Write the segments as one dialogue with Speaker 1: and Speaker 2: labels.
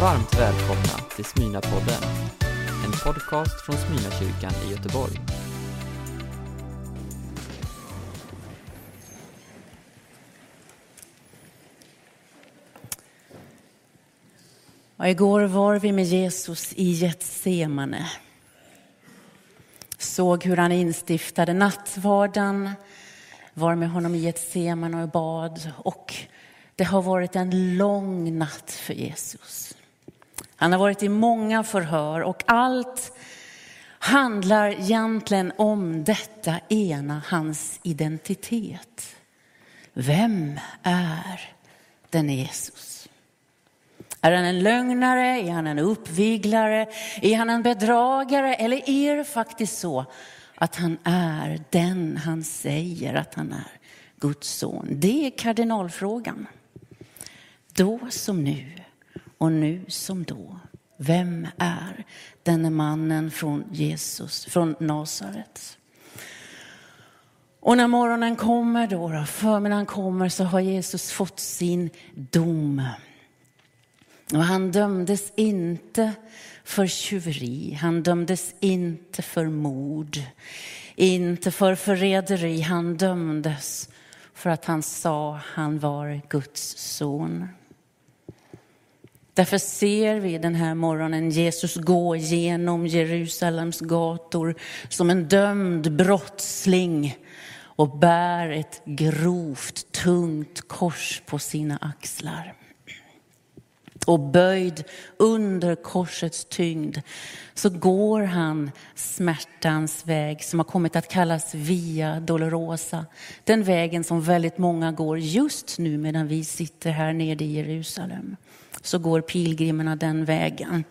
Speaker 1: Varmt välkomna till Smyna-podden, en podcast från Smyna-kyrkan i Göteborg.
Speaker 2: Och igår var vi med Jesus i Getsemane. Såg hur han instiftade nattvarden, var med honom i Getsemane och bad. Och det har varit en lång natt för Jesus. Han har varit i många förhör och allt handlar egentligen om detta ena, hans identitet. Vem är den Jesus? Är han en lögnare? Är han en uppviglare? Är han en bedragare? Eller är det faktiskt så att han är den han säger att han är, Guds son? Det är kardinalfrågan. Då som nu och nu som då. Vem är denne mannen från Jesus, från Nasaret? Och när morgonen kommer då, då förmiddagen kommer, så har Jesus fått sin dom. Och han dömdes inte för tjuveri, han dömdes inte för mord, inte för förräderi. Han dömdes för att han sa han var Guds son. Därför ser vi den här morgonen Jesus gå genom Jerusalems gator som en dömd brottsling och bär ett grovt, tungt kors på sina axlar. Och böjd under korsets tyngd så går han smärtans väg som har kommit att kallas Via Dolorosa. Den vägen som väldigt många går just nu medan vi sitter här nere i Jerusalem så går pilgrimerna den vägen.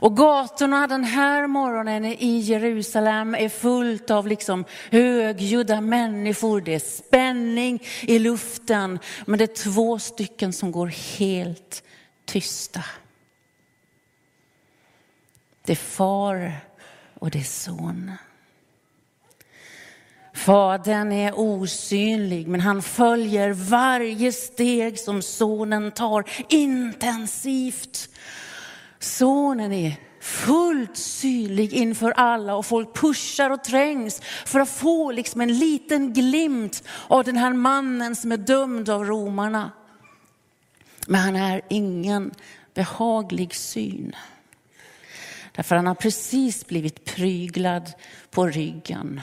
Speaker 2: Och gatorna den här morgonen i Jerusalem är fullt av liksom högljudda människor. Det är spänning i luften, men det är två stycken som går helt tysta. Det är far och det är son. Fadern är osynlig, men han följer varje steg som sonen tar intensivt. Sonen är fullt synlig inför alla och folk pushar och trängs för att få liksom en liten glimt av den här mannen som är dömd av romarna. Men han är ingen behaglig syn. Därför han har precis blivit pryglad på ryggen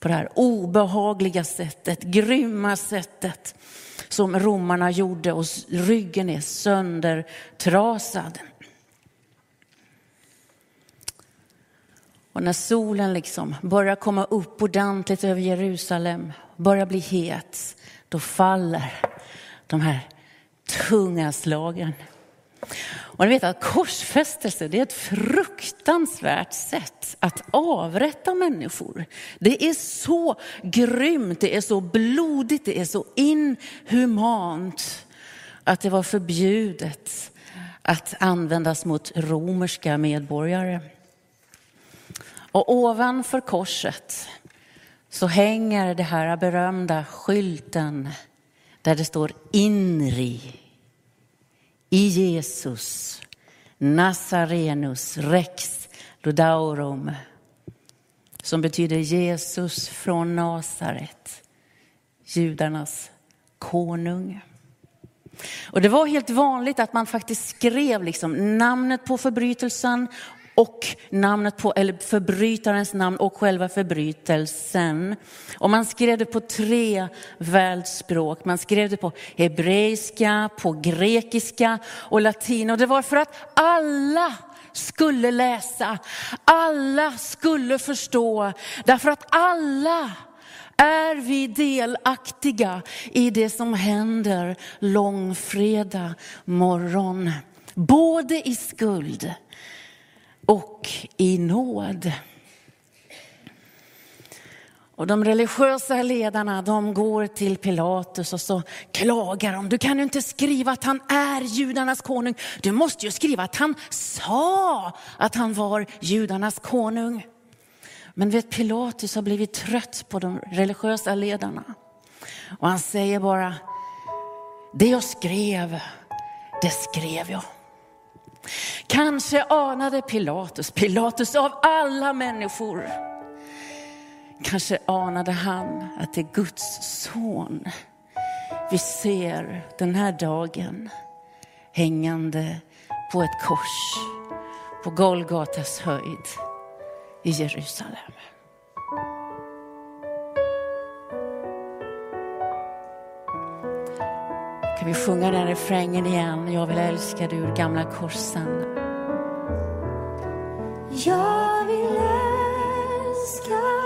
Speaker 2: på det här obehagliga sättet, grymma sättet som romarna gjorde och ryggen är söndertrasad. Och när solen liksom börjar komma upp ordentligt över Jerusalem, börjar bli het, då faller de här tunga slagen. Och ni vet att korsfästelse det är ett fruktansvärt sätt att avrätta människor. Det är så grymt, det är så blodigt, det är så inhumant att det var förbjudet att användas mot romerska medborgare. Och ovanför korset så hänger det här berömda skylten där det står Inri i Jesus, Nazarenus, Rex Ludaurum, som betyder Jesus från Nasaret, judarnas konung. Och det var helt vanligt att man faktiskt skrev liksom namnet på förbrytelsen och namnet på, eller förbrytarens namn och själva förbrytelsen. Och man skrev det på tre världsspråk. Man skrev det på hebreiska, på grekiska och latin. Och det var för att alla skulle läsa, alla skulle förstå, därför att alla är vi delaktiga i det som händer långfredag morgon. Både i skuld och i nåd. Och de religiösa ledarna de går till Pilatus och så klagar de. Du kan ju inte skriva att han är judarnas konung. Du måste ju skriva att han sa att han var judarnas konung. Men vet Pilatus har blivit trött på de religiösa ledarna. Och han säger bara, det jag skrev, det skrev jag. Kanske anade Pilatus, Pilatus av alla människor, kanske anade han att det är Guds son vi ser den här dagen hängande på ett kors på Golgatas höjd i Jerusalem. Kan vi sjunga den refrängen igen? Jag vill älska dig ur gamla korsen.
Speaker 3: Jag vill älska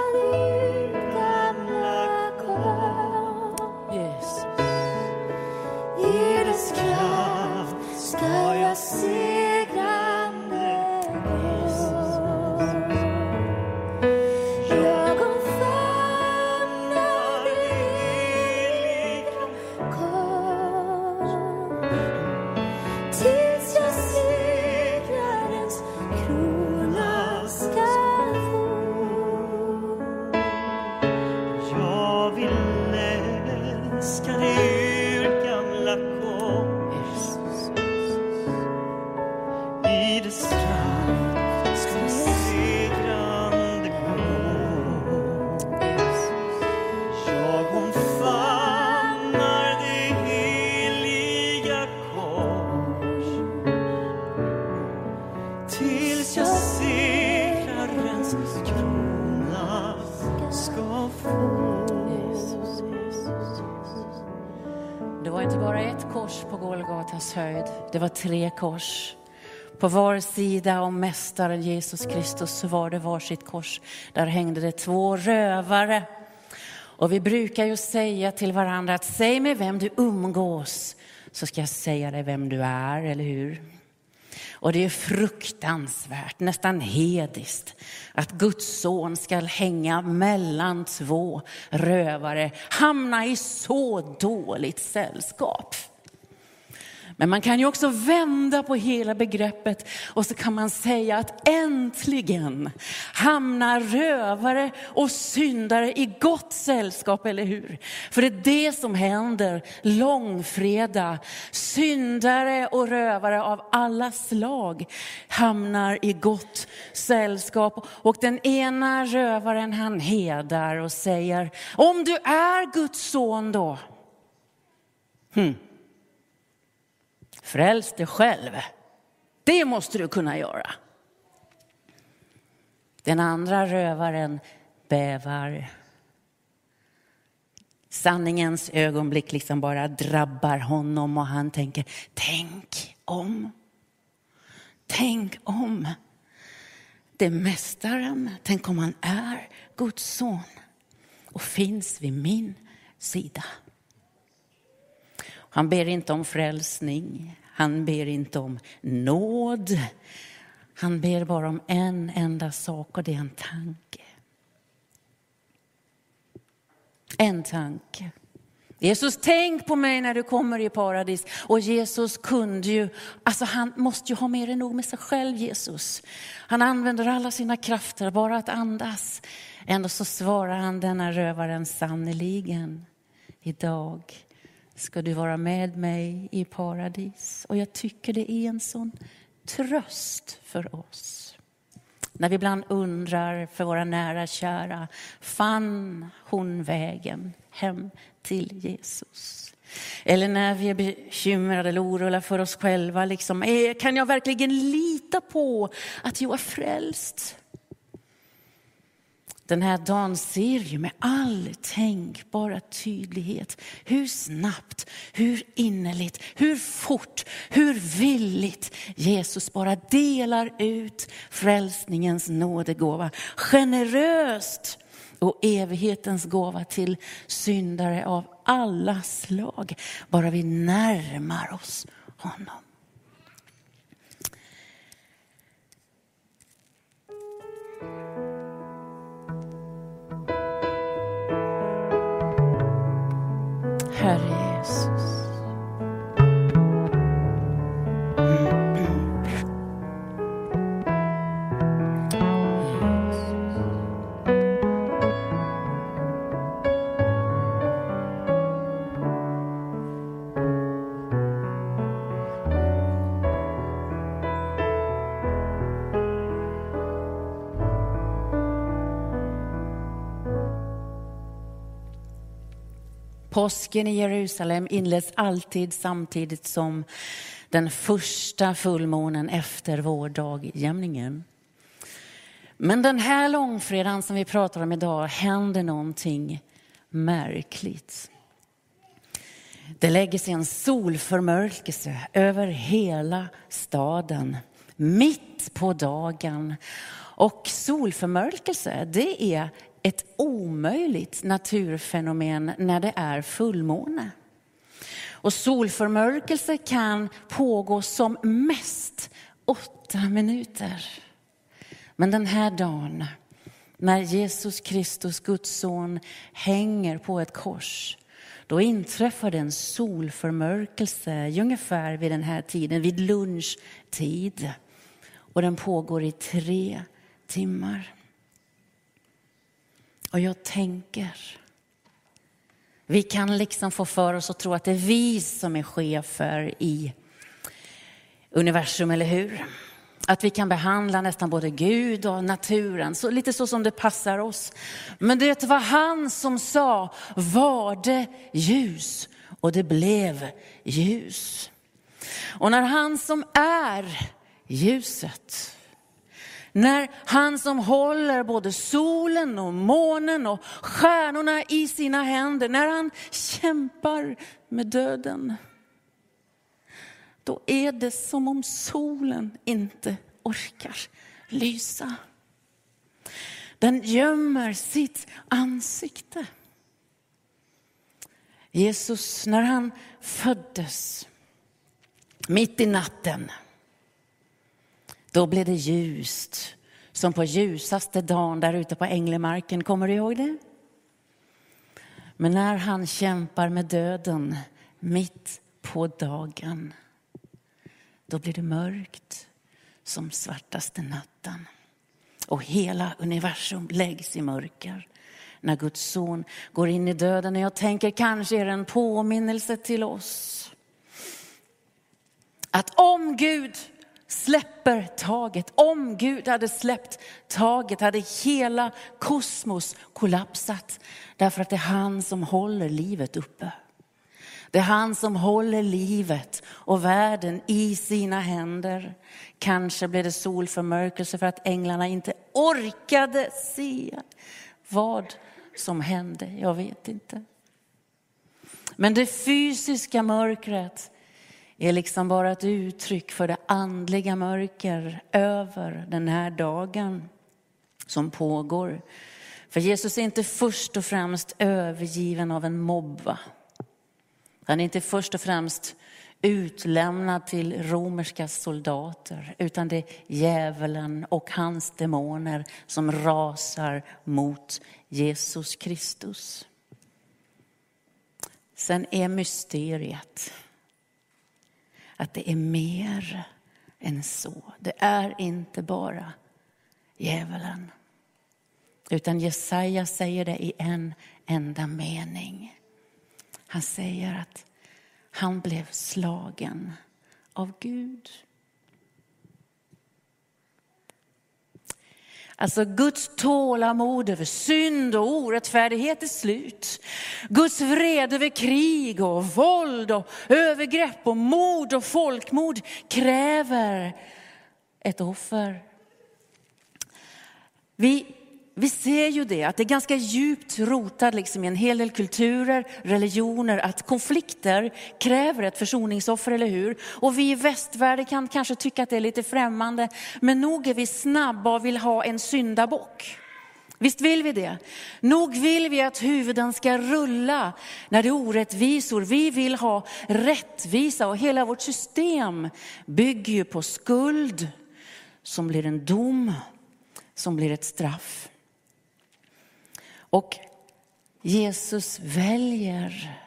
Speaker 2: tre kors. På var sida om Mästaren Jesus Kristus så var det varsitt kors. Där hängde det två rövare. Och vi brukar ju säga till varandra att säg mig vem du umgås så ska jag säga dig vem du är, eller hur? Och det är fruktansvärt, nästan hediskt, att Guds son ska hänga mellan två rövare, hamna i så dåligt sällskap. Men man kan ju också vända på hela begreppet och så kan man säga att äntligen hamnar rövare och syndare i gott sällskap, eller hur? För det är det som händer långfredag. Syndare och rövare av alla slag hamnar i gott sällskap. Och den ena rövaren han hedar och säger, om du är Guds son då, hmm. Fräls dig själv. Det måste du kunna göra. Den andra rövaren bävar. Sanningens ögonblick liksom bara drabbar honom och han tänker, tänk om. Tänk om. Det är mästaren, tänk om han är Guds son och finns vid min sida. Han ber inte om frälsning, han ber inte om nåd. Han ber bara om en enda sak och det är en tanke. En tanke. Jesus, tänk på mig när du kommer i paradis. Och Jesus kunde ju, alltså han måste ju ha mer än nog med sig själv, Jesus. Han använder alla sina krafter bara att andas. Ändå så svarar han denna rövaren sannerligen. Idag ska du vara med mig i paradis. Och jag tycker det är en sån tröst för oss. När vi ibland undrar för våra nära kära, fann hon vägen hem till Jesus? Eller när vi är bekymrade eller oroliga för oss själva, liksom, eh, kan jag verkligen lita på att jag är frälst? Den här dagen ser ju med all tänkbara tydlighet hur snabbt, hur innerligt, hur fort, hur villigt Jesus bara delar ut frälsningens nådegåva. Generöst och evighetens gåva till syndare av alla slag. Bara vi närmar oss honom. Herre Påsken i Jerusalem inleds alltid samtidigt som den första fullmånen efter vårdagjämningen. Men den här långfredagen som vi pratar om idag händer någonting märkligt. Det lägger sig en solförmörkelse över hela staden, mitt på dagen. Och solförmörkelse, det är ett omöjligt naturfenomen när det är fullmåne. Och solförmörkelse kan pågå som mest åtta minuter. Men den här dagen, när Jesus Kristus, Guds son, hänger på ett kors, då inträffar det en solförmörkelse ungefär vid den här tiden, vid lunchtid. Och den pågår i tre timmar. Och jag tänker, vi kan liksom få för oss att tro att det är vi som är chefer i universum, eller hur? Att vi kan behandla nästan både Gud och naturen, så, lite så som det passar oss. Men det var han som sa, var det ljus? Och det blev ljus. Och när han som är ljuset, när han som håller både solen och månen och stjärnorna i sina händer, när han kämpar med döden, då är det som om solen inte orkar lysa. Den gömmer sitt ansikte. Jesus, när han föddes, mitt i natten, då blev det ljust. Som på ljusaste dagen där ute på Änglemarken, kommer du ihåg det? Men när han kämpar med döden mitt på dagen, då blir det mörkt som svartaste natten. Och hela universum läggs i mörker när Guds son går in i döden. Och jag tänker kanske är det en påminnelse till oss. Att om Gud släpper taget, om Gud hade släppt taget hade hela kosmos kollapsat. Därför att det är han som håller livet uppe. Det är han som håller livet och världen i sina händer. Kanske blev det solförmörkelse för att änglarna inte orkade se vad som hände. Jag vet inte. Men det fysiska mörkret är liksom bara ett uttryck för det andliga mörker över den här dagen som pågår. För Jesus är inte först och främst övergiven av en mobba. Han är inte först och främst utlämnad till romerska soldater, utan det är djävulen och hans demoner som rasar mot Jesus Kristus. Sen är mysteriet att det är mer än så. Det är inte bara djävulen. Utan Jesaja säger det i en enda mening. Han säger att han blev slagen av Gud. Alltså Guds tålamod över synd och orättfärdighet är slut. Guds vrede över krig och våld och övergrepp och mord och folkmord kräver ett offer. Vi, ser ju det, att det är ganska djupt rotat liksom i en hel del kulturer, religioner, att konflikter kräver ett försoningsoffer, eller hur? Och vi i västvärlden kan kanske tycka att det är lite främmande, men nog är vi snabba och vill ha en syndabock. Visst vill vi det? Nog vill vi att huvuden ska rulla när det är orättvisor. Vi vill ha rättvisa och hela vårt system bygger ju på skuld som blir en dom, som blir ett straff. Och Jesus väljer,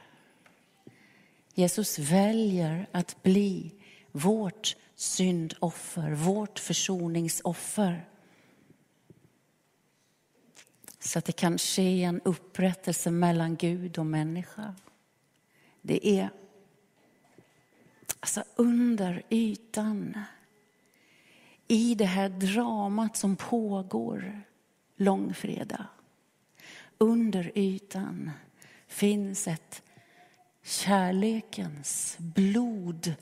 Speaker 2: Jesus väljer att bli vårt syndoffer, vårt försoningsoffer. Så att det kan ske en upprättelse mellan Gud och människa. Det är alltså under ytan, i det här dramat som pågår långfredag. Under ytan finns ett
Speaker 3: kärlekens blodröda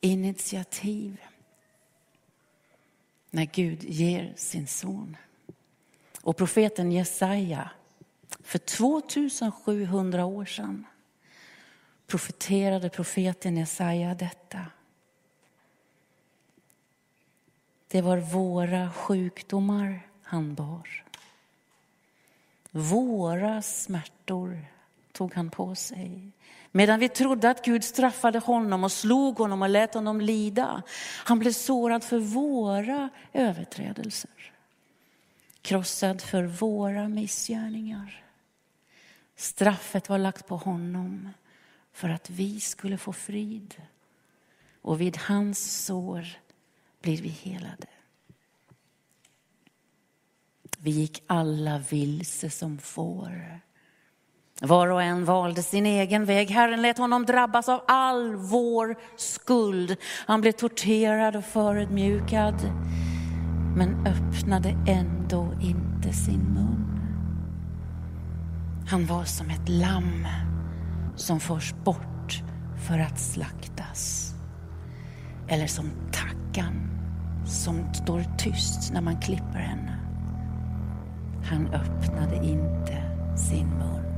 Speaker 3: initiativ. När Gud ger sin son. Och profeten Jesaja, för 2700 år sedan profeterade profeten Jesaja detta. Det var våra sjukdomar han bar. Våra smärtor tog han på sig. Medan vi trodde att Gud straffade honom och slog honom och lät honom lida. Han blev sårad för våra överträdelser. Krossad för våra missgärningar. Straffet var lagt på honom för att vi skulle få frid. Och vid hans sår blir vi helade. Vi gick alla vilse som får. Var och en valde sin egen väg. Herren lät honom drabbas av all vår skuld. Han blev torterad och förödmjukad, men öppnade ändå inte sin mun. Han var som ett lamm som förs bort för att slaktas. Eller som tackan som står tyst när man klipper henne. Han öppnade inte sin mun.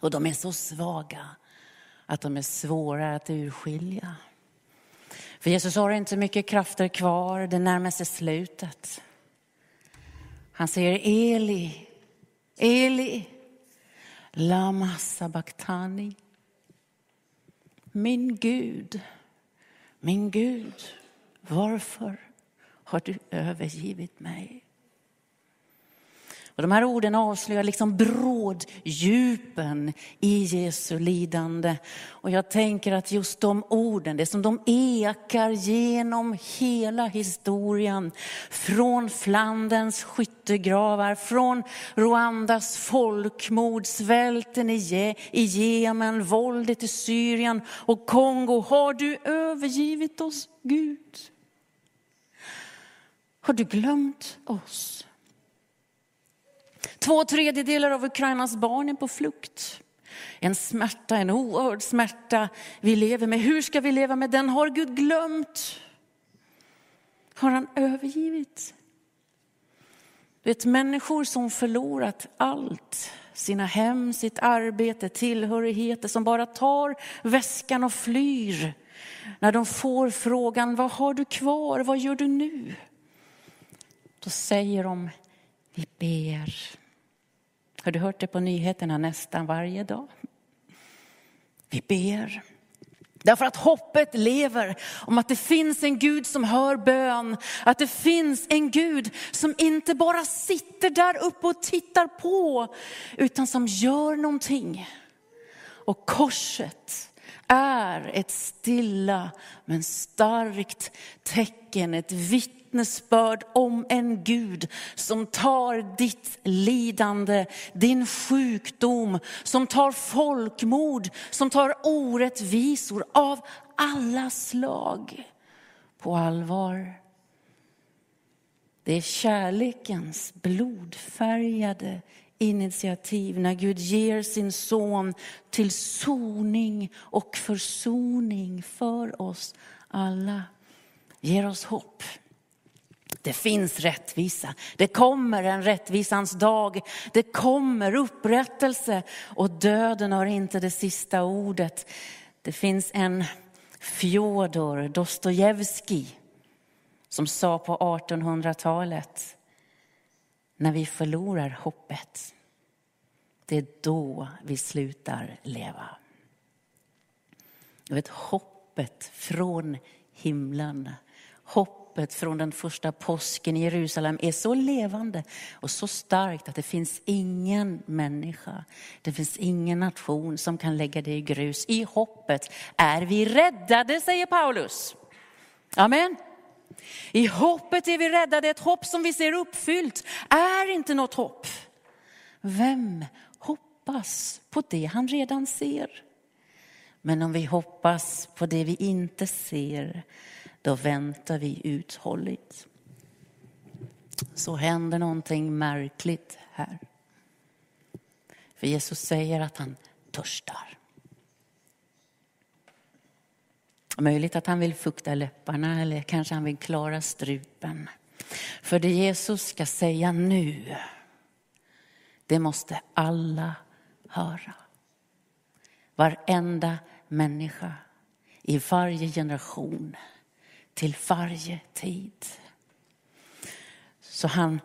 Speaker 3: Och de är så svaga att de är svåra att urskilja. För Jesus har inte mycket krafter kvar, det närmar sig slutet. Han säger Eli, Eli, lama sabachthani. Min Gud, min Gud, varför har du övergivit mig?
Speaker 2: Och de här orden avslöjar liksom bråddjupen i Jesu lidande. Och jag tänker att just de orden, det som de ekar genom hela historien, från Flanderns skyttegravar, från Rwandas folkmord, svälten i Je- i Jemen, våldet i Syrien och Kongo. Har du övergivit oss, Gud? Har du glömt oss? Två tredjedelar av Ukrainas barn är på flukt. En smärta, en oerhörd smärta vi lever med. Hur ska vi leva med den? Har Gud glömt? Har han övergivit? Vet, människor som förlorat allt, sina hem, sitt arbete, tillhörigheter, som bara tar väskan och flyr. När de får frågan, vad har du kvar, vad gör du nu? Då säger de, vi ber. Har du hört det på nyheterna nästan varje dag? Vi ber. Därför att hoppet lever om att det finns en Gud som hör bön. Att det finns en Gud som inte bara sitter där uppe och tittar på, utan som gör någonting. Och korset är ett stilla men starkt tecken, ett vitt vittnesbörd om en Gud som tar ditt lidande, din sjukdom, som tar folkmord, som tar orättvisor av alla slag på allvar. Det är kärlekens blodfärgade initiativ när Gud ger sin son till soning och försoning för oss alla. Ger oss hopp. Det finns rättvisa. Det kommer en rättvisans dag. Det kommer upprättelse och döden har inte det sista ordet. Det finns en Fjodor Dostojevskij som sa på 1800-talet när vi förlorar hoppet, det är då vi slutar leva. Du vet, hoppet från himlen, hoppet från den första påsken i Jerusalem är så levande och så starkt att det finns ingen människa, det finns ingen nation som kan lägga det i grus. I hoppet är vi räddade, säger Paulus. Amen. I hoppet är vi räddade, ett hopp som vi ser uppfyllt är inte något hopp. Vem hoppas på det han redan ser? Men om vi hoppas på det vi inte ser, då väntar vi uthålligt. Så händer någonting märkligt här. För Jesus säger att han törstar. Möjligt att han vill fukta läpparna eller kanske han vill klara strupen. För det Jesus ska säga nu, det måste alla höra. Varenda människa i varje generation till varje tid. Så han,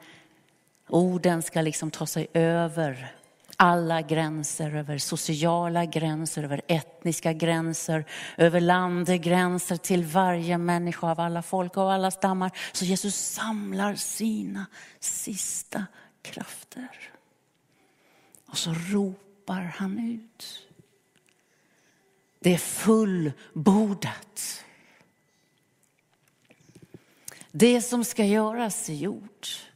Speaker 2: orden ska liksom ta sig över alla gränser, över sociala gränser, över etniska gränser, över landegränser till varje människa av alla folk och alla stammar. Så Jesus samlar sina sista krafter. Och så ropar han ut. Det är fullbordat. Det som ska göras är gjort.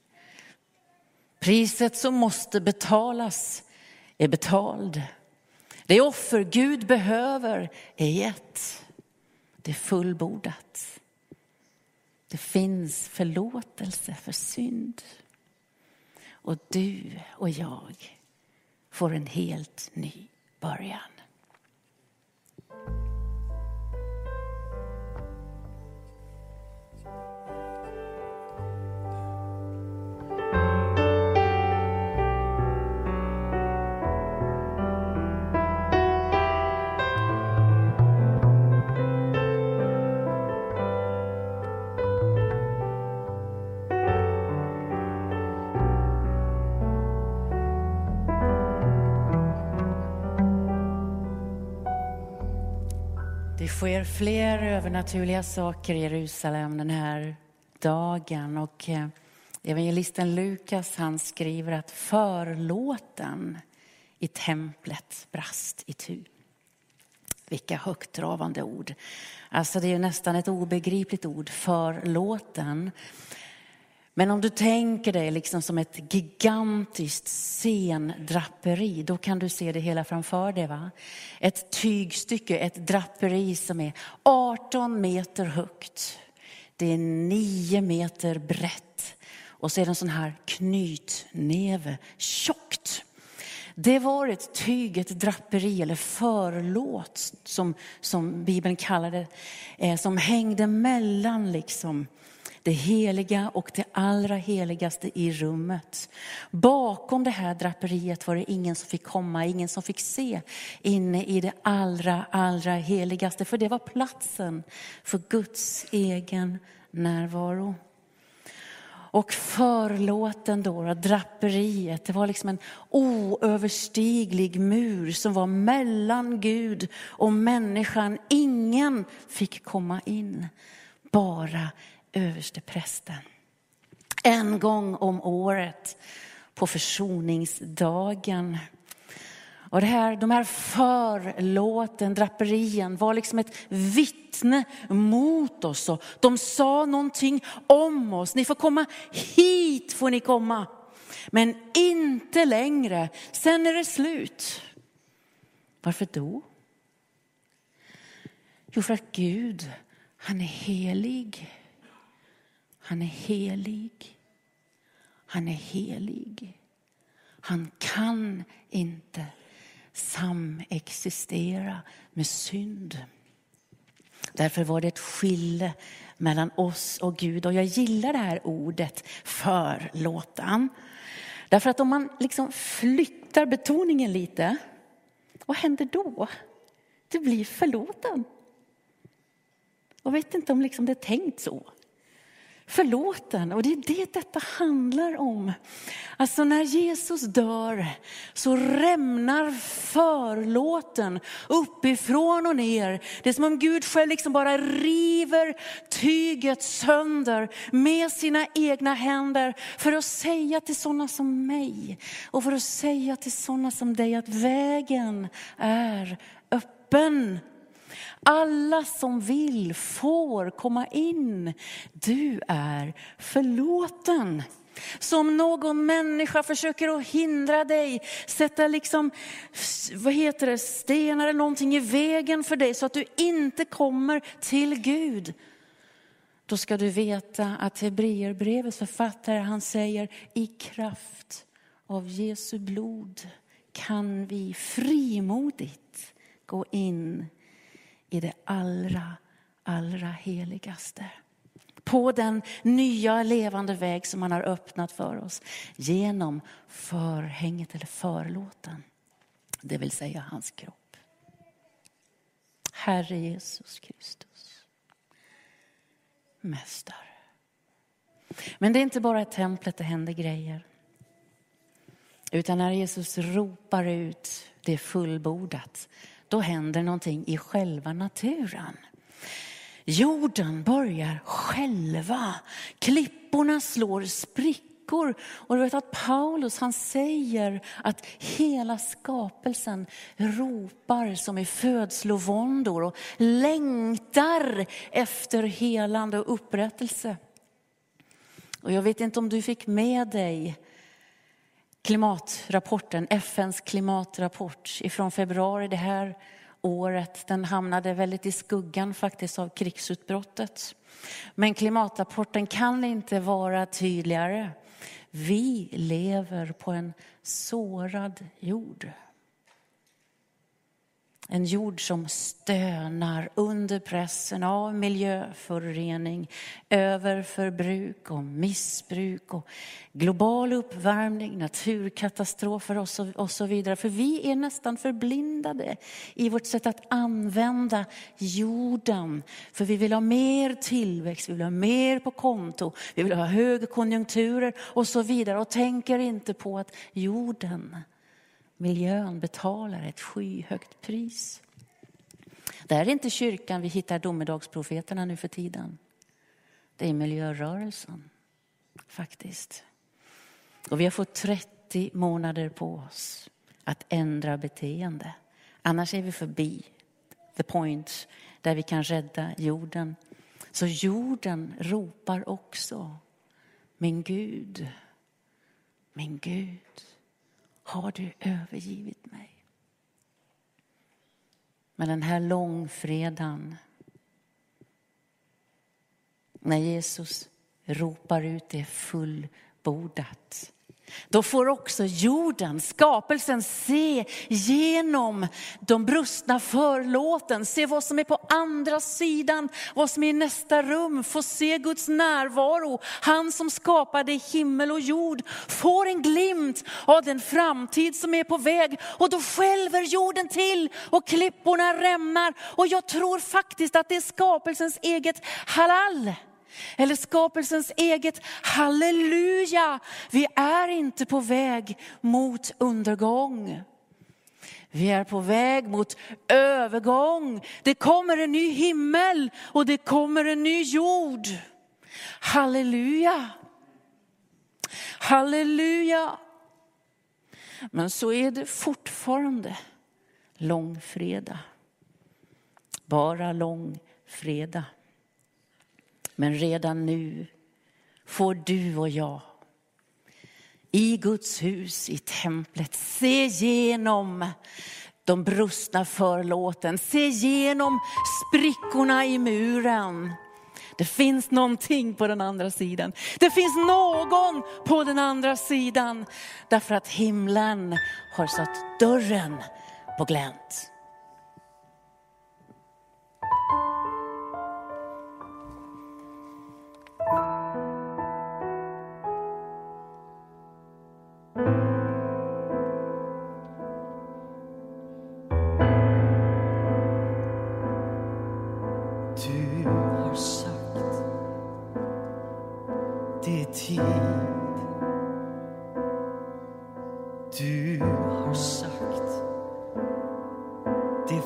Speaker 2: Priset som måste betalas är betald. Det offer Gud behöver är gett. Det är fullbordat. Det finns förlåtelse för synd. Och du och jag får en helt ny början. Sker fler övernaturliga saker i Jerusalem den här dagen. Och eh, Evangelisten Lukas han skriver att förlåten i templet brast i tu. Vilka högtravande ord. Alltså det är nästan ett obegripligt ord, förlåten. Men om du tänker dig liksom som ett gigantiskt scendraperi, då kan du se det hela framför dig. Va? Ett tygstycke, ett draperi som är 18 meter högt. Det är 9 meter brett. Och så är det en sån här knytnäve, tjockt. Det var ett tyg, ett draperi eller förlåt som, som Bibeln kallar det, eh, som hängde mellan liksom det heliga och det allra heligaste i rummet. Bakom det här draperiet var det ingen som fick komma, ingen som fick se inne i det allra, allra heligaste. För det var platsen för Guds egen närvaro. Och förlåten då, draperiet, det var liksom en oöverstiglig mur som var mellan Gud och människan. Ingen fick komma in, bara översteprästen. En gång om året på försoningsdagen. Och det här, de här förlåten, draperien, var liksom ett vittne mot oss. Och de sa någonting om oss. Ni får komma hit, får ni komma. Men inte längre, sen är det slut. Varför då? Jo, för att Gud, han är helig. Han är helig. Han är helig. Han kan inte samexistera med synd. Därför var det ett skille mellan oss och Gud. Och jag gillar det här ordet förlåtan. Därför att om man liksom flyttar betoningen lite, vad händer då? Du blir förlåten. Jag vet inte om liksom det är tänkt så förlåten. Och det är det detta handlar om. Alltså när Jesus dör så rämnar förlåten uppifrån och ner. Det är som om Gud själv liksom bara river tyget sönder med sina egna händer för att säga till sådana som mig och för att säga till sådana som dig att vägen är öppen. Alla som vill får komma in. Du är förlåten. Som någon människa försöker att hindra dig, sätta liksom, vad heter det, stenar eller någonting i vägen för dig så att du inte kommer till Gud. Då ska du veta att Hebreerbrevets författare han säger i kraft av Jesu blod kan vi frimodigt gå in i det allra, allra heligaste. På den nya levande väg som han har öppnat för oss genom förhänget eller förlåten, det vill säga hans kropp. Herre Jesus Kristus, Mästare. Men det är inte bara i templet det händer grejer. Utan när Jesus ropar ut, det är fullbordat, då händer någonting i själva naturen. Jorden börjar själva. Klipporna slår sprickor. Och du vet att Paulus han säger att hela skapelsen ropar som i födslovåndor och längtar efter helande och upprättelse. Och jag vet inte om du fick med dig klimatrapporten, FNs klimatrapport ifrån februari det här året. Den hamnade väldigt i skuggan faktiskt av krigsutbrottet. Men klimatrapporten kan inte vara tydligare. Vi lever på en sårad jord. En jord som stönar under pressen av miljöförorening, överförbruk och missbruk och global uppvärmning, naturkatastrofer och så, och så vidare. För vi är nästan förblindade i vårt sätt att använda jorden. För vi vill ha mer tillväxt, vi vill ha mer på konto, vi vill ha högkonjunkturer och så vidare och tänker inte på att jorden miljön betalar ett skyhögt pris. Det är inte kyrkan vi hittar domedagsprofeterna nu för tiden. Det är miljörörelsen. Faktiskt. Och vi har fått 30 månader på oss att ändra beteende. Annars är vi förbi the point där vi kan rädda jorden. Så jorden ropar också. Min Gud, min Gud, har du övergivit mig? Men den här långfredagen, när Jesus ropar ut det fullbordat, då får också jorden, skapelsen, se genom de brustna förlåten, se vad som är på andra sidan, vad som är i nästa rum, få se Guds närvaro. Han som skapade himmel och jord får en glimt av den framtid som är på väg och då skälver jorden till och klipporna rämnar. Och jag tror faktiskt att det är skapelsens eget halal. Eller skapelsens eget halleluja. Vi är inte på väg mot undergång. Vi är på väg mot övergång. Det kommer en ny himmel och det kommer en ny jord. Halleluja. Halleluja. Men så är det fortfarande långfredag. Bara långfredag. Men redan nu får du och jag i Guds hus, i templet, se igenom de brustna förlåten, se igenom sprickorna i muren. Det finns någonting på den andra sidan. Det finns någon på den andra sidan. Därför att himlen har satt dörren på glänt.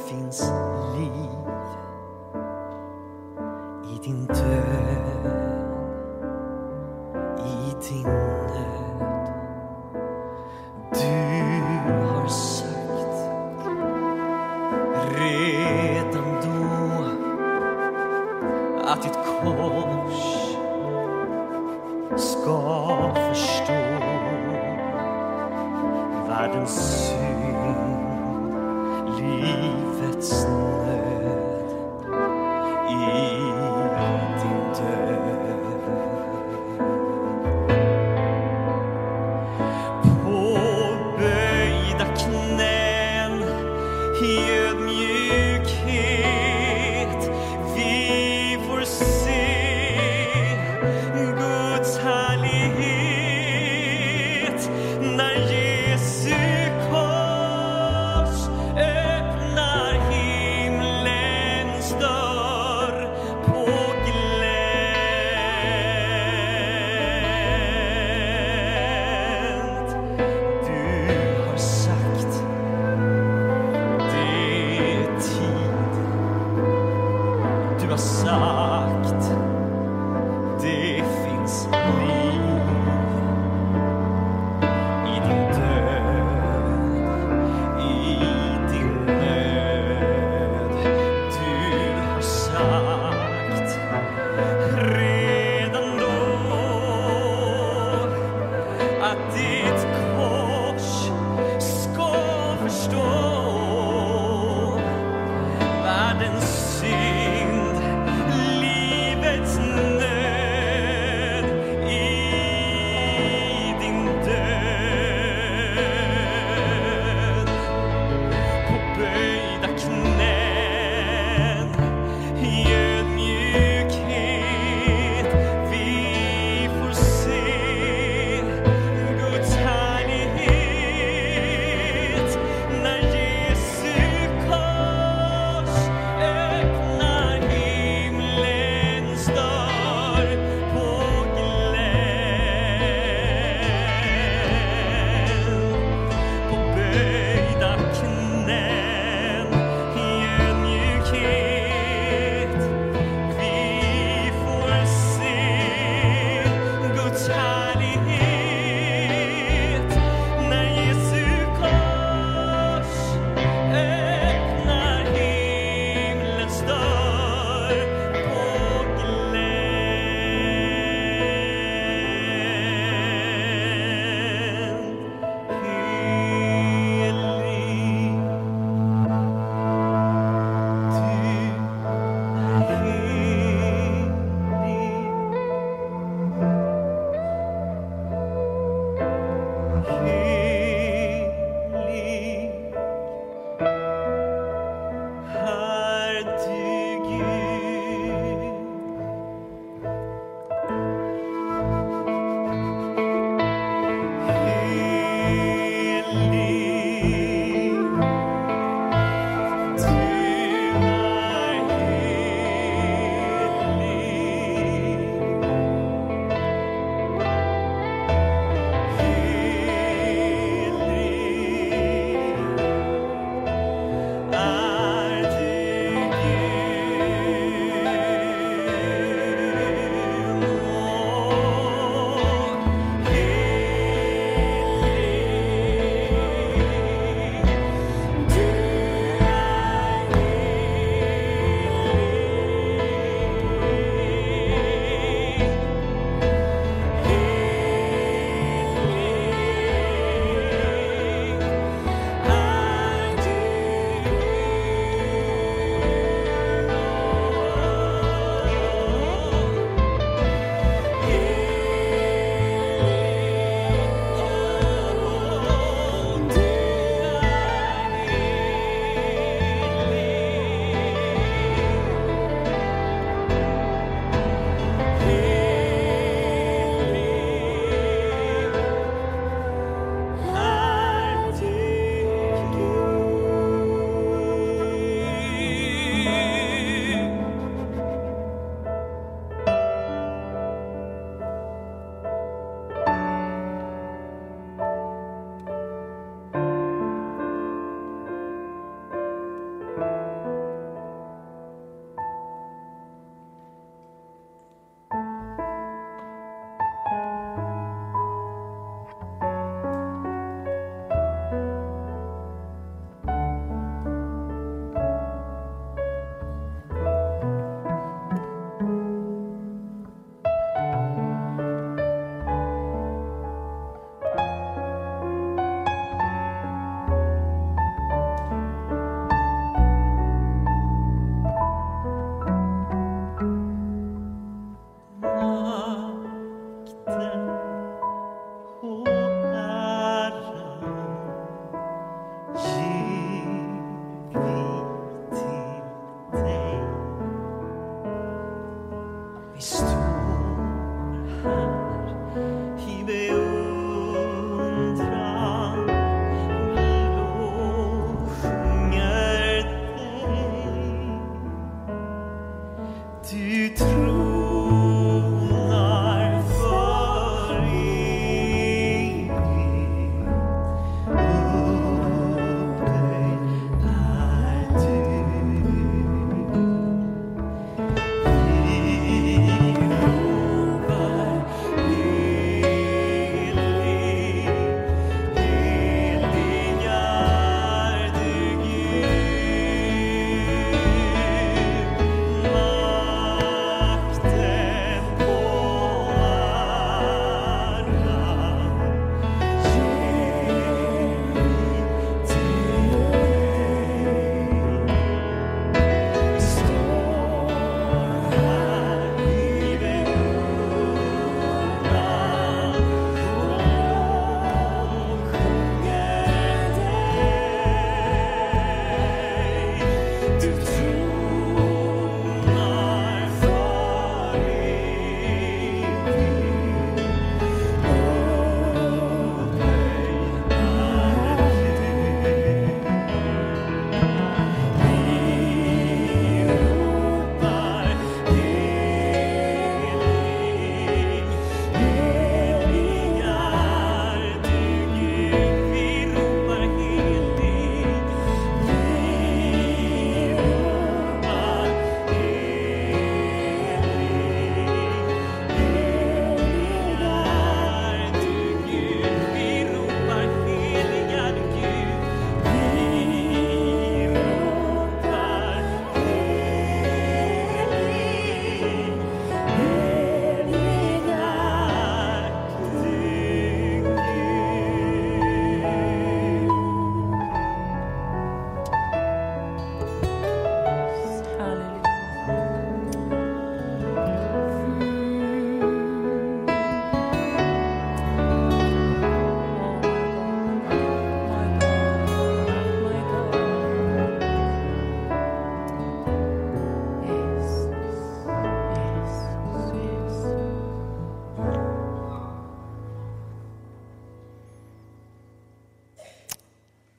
Speaker 4: Finns liv i din död, i din nöd. Du har sagt redan då att ditt kors ska förstå världens synd, leave nöd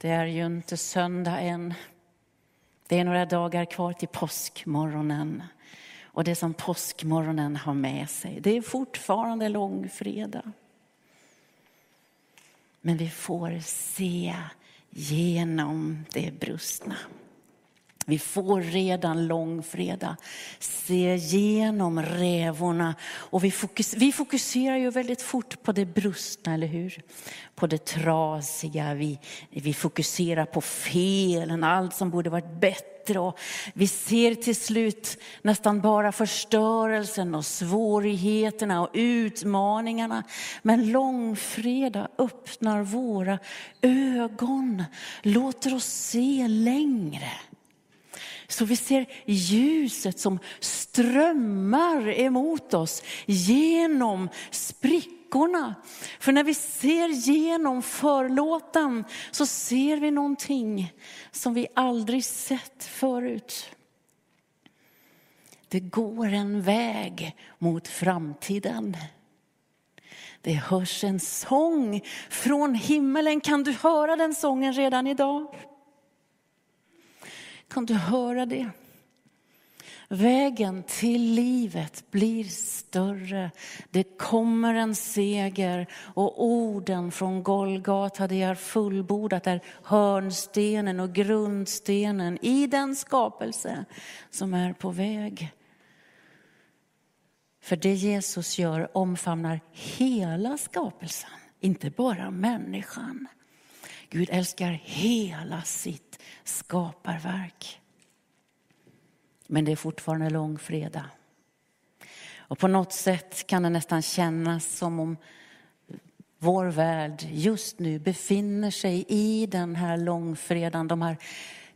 Speaker 2: Det är ju inte söndag än. Det är några dagar kvar till påskmorgonen. Och det som påskmorgonen har med sig, det är fortfarande långfredag. Men vi får se genom det brustna. Vi får redan långfredag se genom rävorna. Och vi, fokus, vi fokuserar ju väldigt fort på det brustna, eller hur? På det trasiga. Vi, vi fokuserar på felen, allt som borde varit bättre. Och vi ser till slut nästan bara förstörelsen och svårigheterna och utmaningarna. Men långfredag öppnar våra ögon, låter oss se längre. Så vi ser ljuset som strömmar emot oss genom sprickorna. För när vi ser genom förlåten så ser vi någonting som vi aldrig sett förut. Det går en väg mot framtiden. Det hörs en sång från himmelen. Kan du höra den sången redan idag? Kan du höra det? Vägen till livet blir större. Det kommer en seger och orden från Golgata, det är fullbordat, är hörnstenen och grundstenen i den skapelse som är på väg. För det Jesus gör omfamnar hela skapelsen, inte bara människan. Gud älskar hela sitt skaparverk. Men det är fortfarande långfredag. Och på något sätt kan det nästan kännas som om vår värld just nu befinner sig i den här långfredagen, de här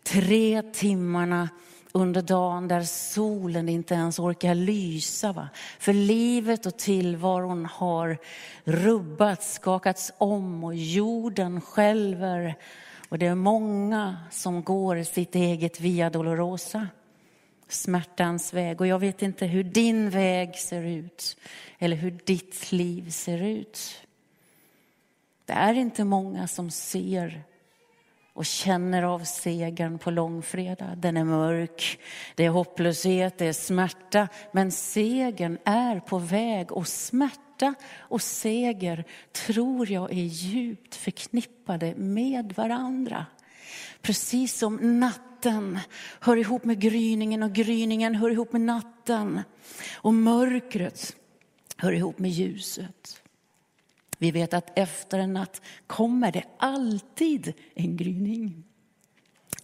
Speaker 2: tre timmarna under dagen där solen inte ens orkar lysa. Va? För livet och tillvaron har rubbats, skakats om och jorden skälver. Och det är många som går sitt eget Via Dolorosa, smärtans väg. Och jag vet inte hur din väg ser ut eller hur ditt liv ser ut. Det är inte många som ser och känner av segern på långfredag. Den är mörk, det är hopplöshet, det är smärta. Men segern är på väg och smärta och seger tror jag är djupt förknippade med varandra. Precis som natten hör ihop med gryningen och gryningen hör ihop med natten. Och mörkret hör ihop med ljuset. Vi vet att efter en natt kommer det alltid en gryning.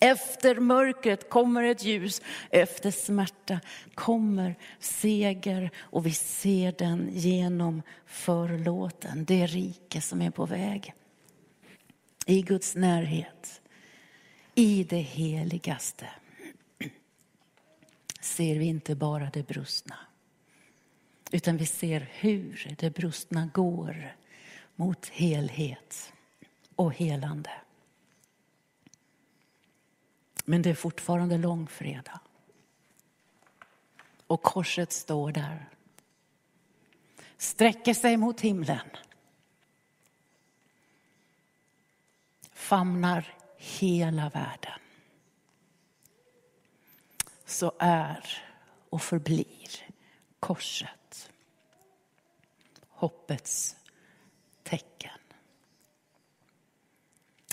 Speaker 2: Efter mörkret kommer ett ljus, efter smärta kommer seger och vi ser den genom förlåten, det rike som är på väg. I Guds närhet, i det heligaste ser vi inte bara det brustna utan vi ser hur det brustna går mot helhet och helande. Men det är fortfarande långfredag. Och korset står där. Sträcker sig mot himlen. Famnar hela världen. Så är och förblir korset hoppets tecken.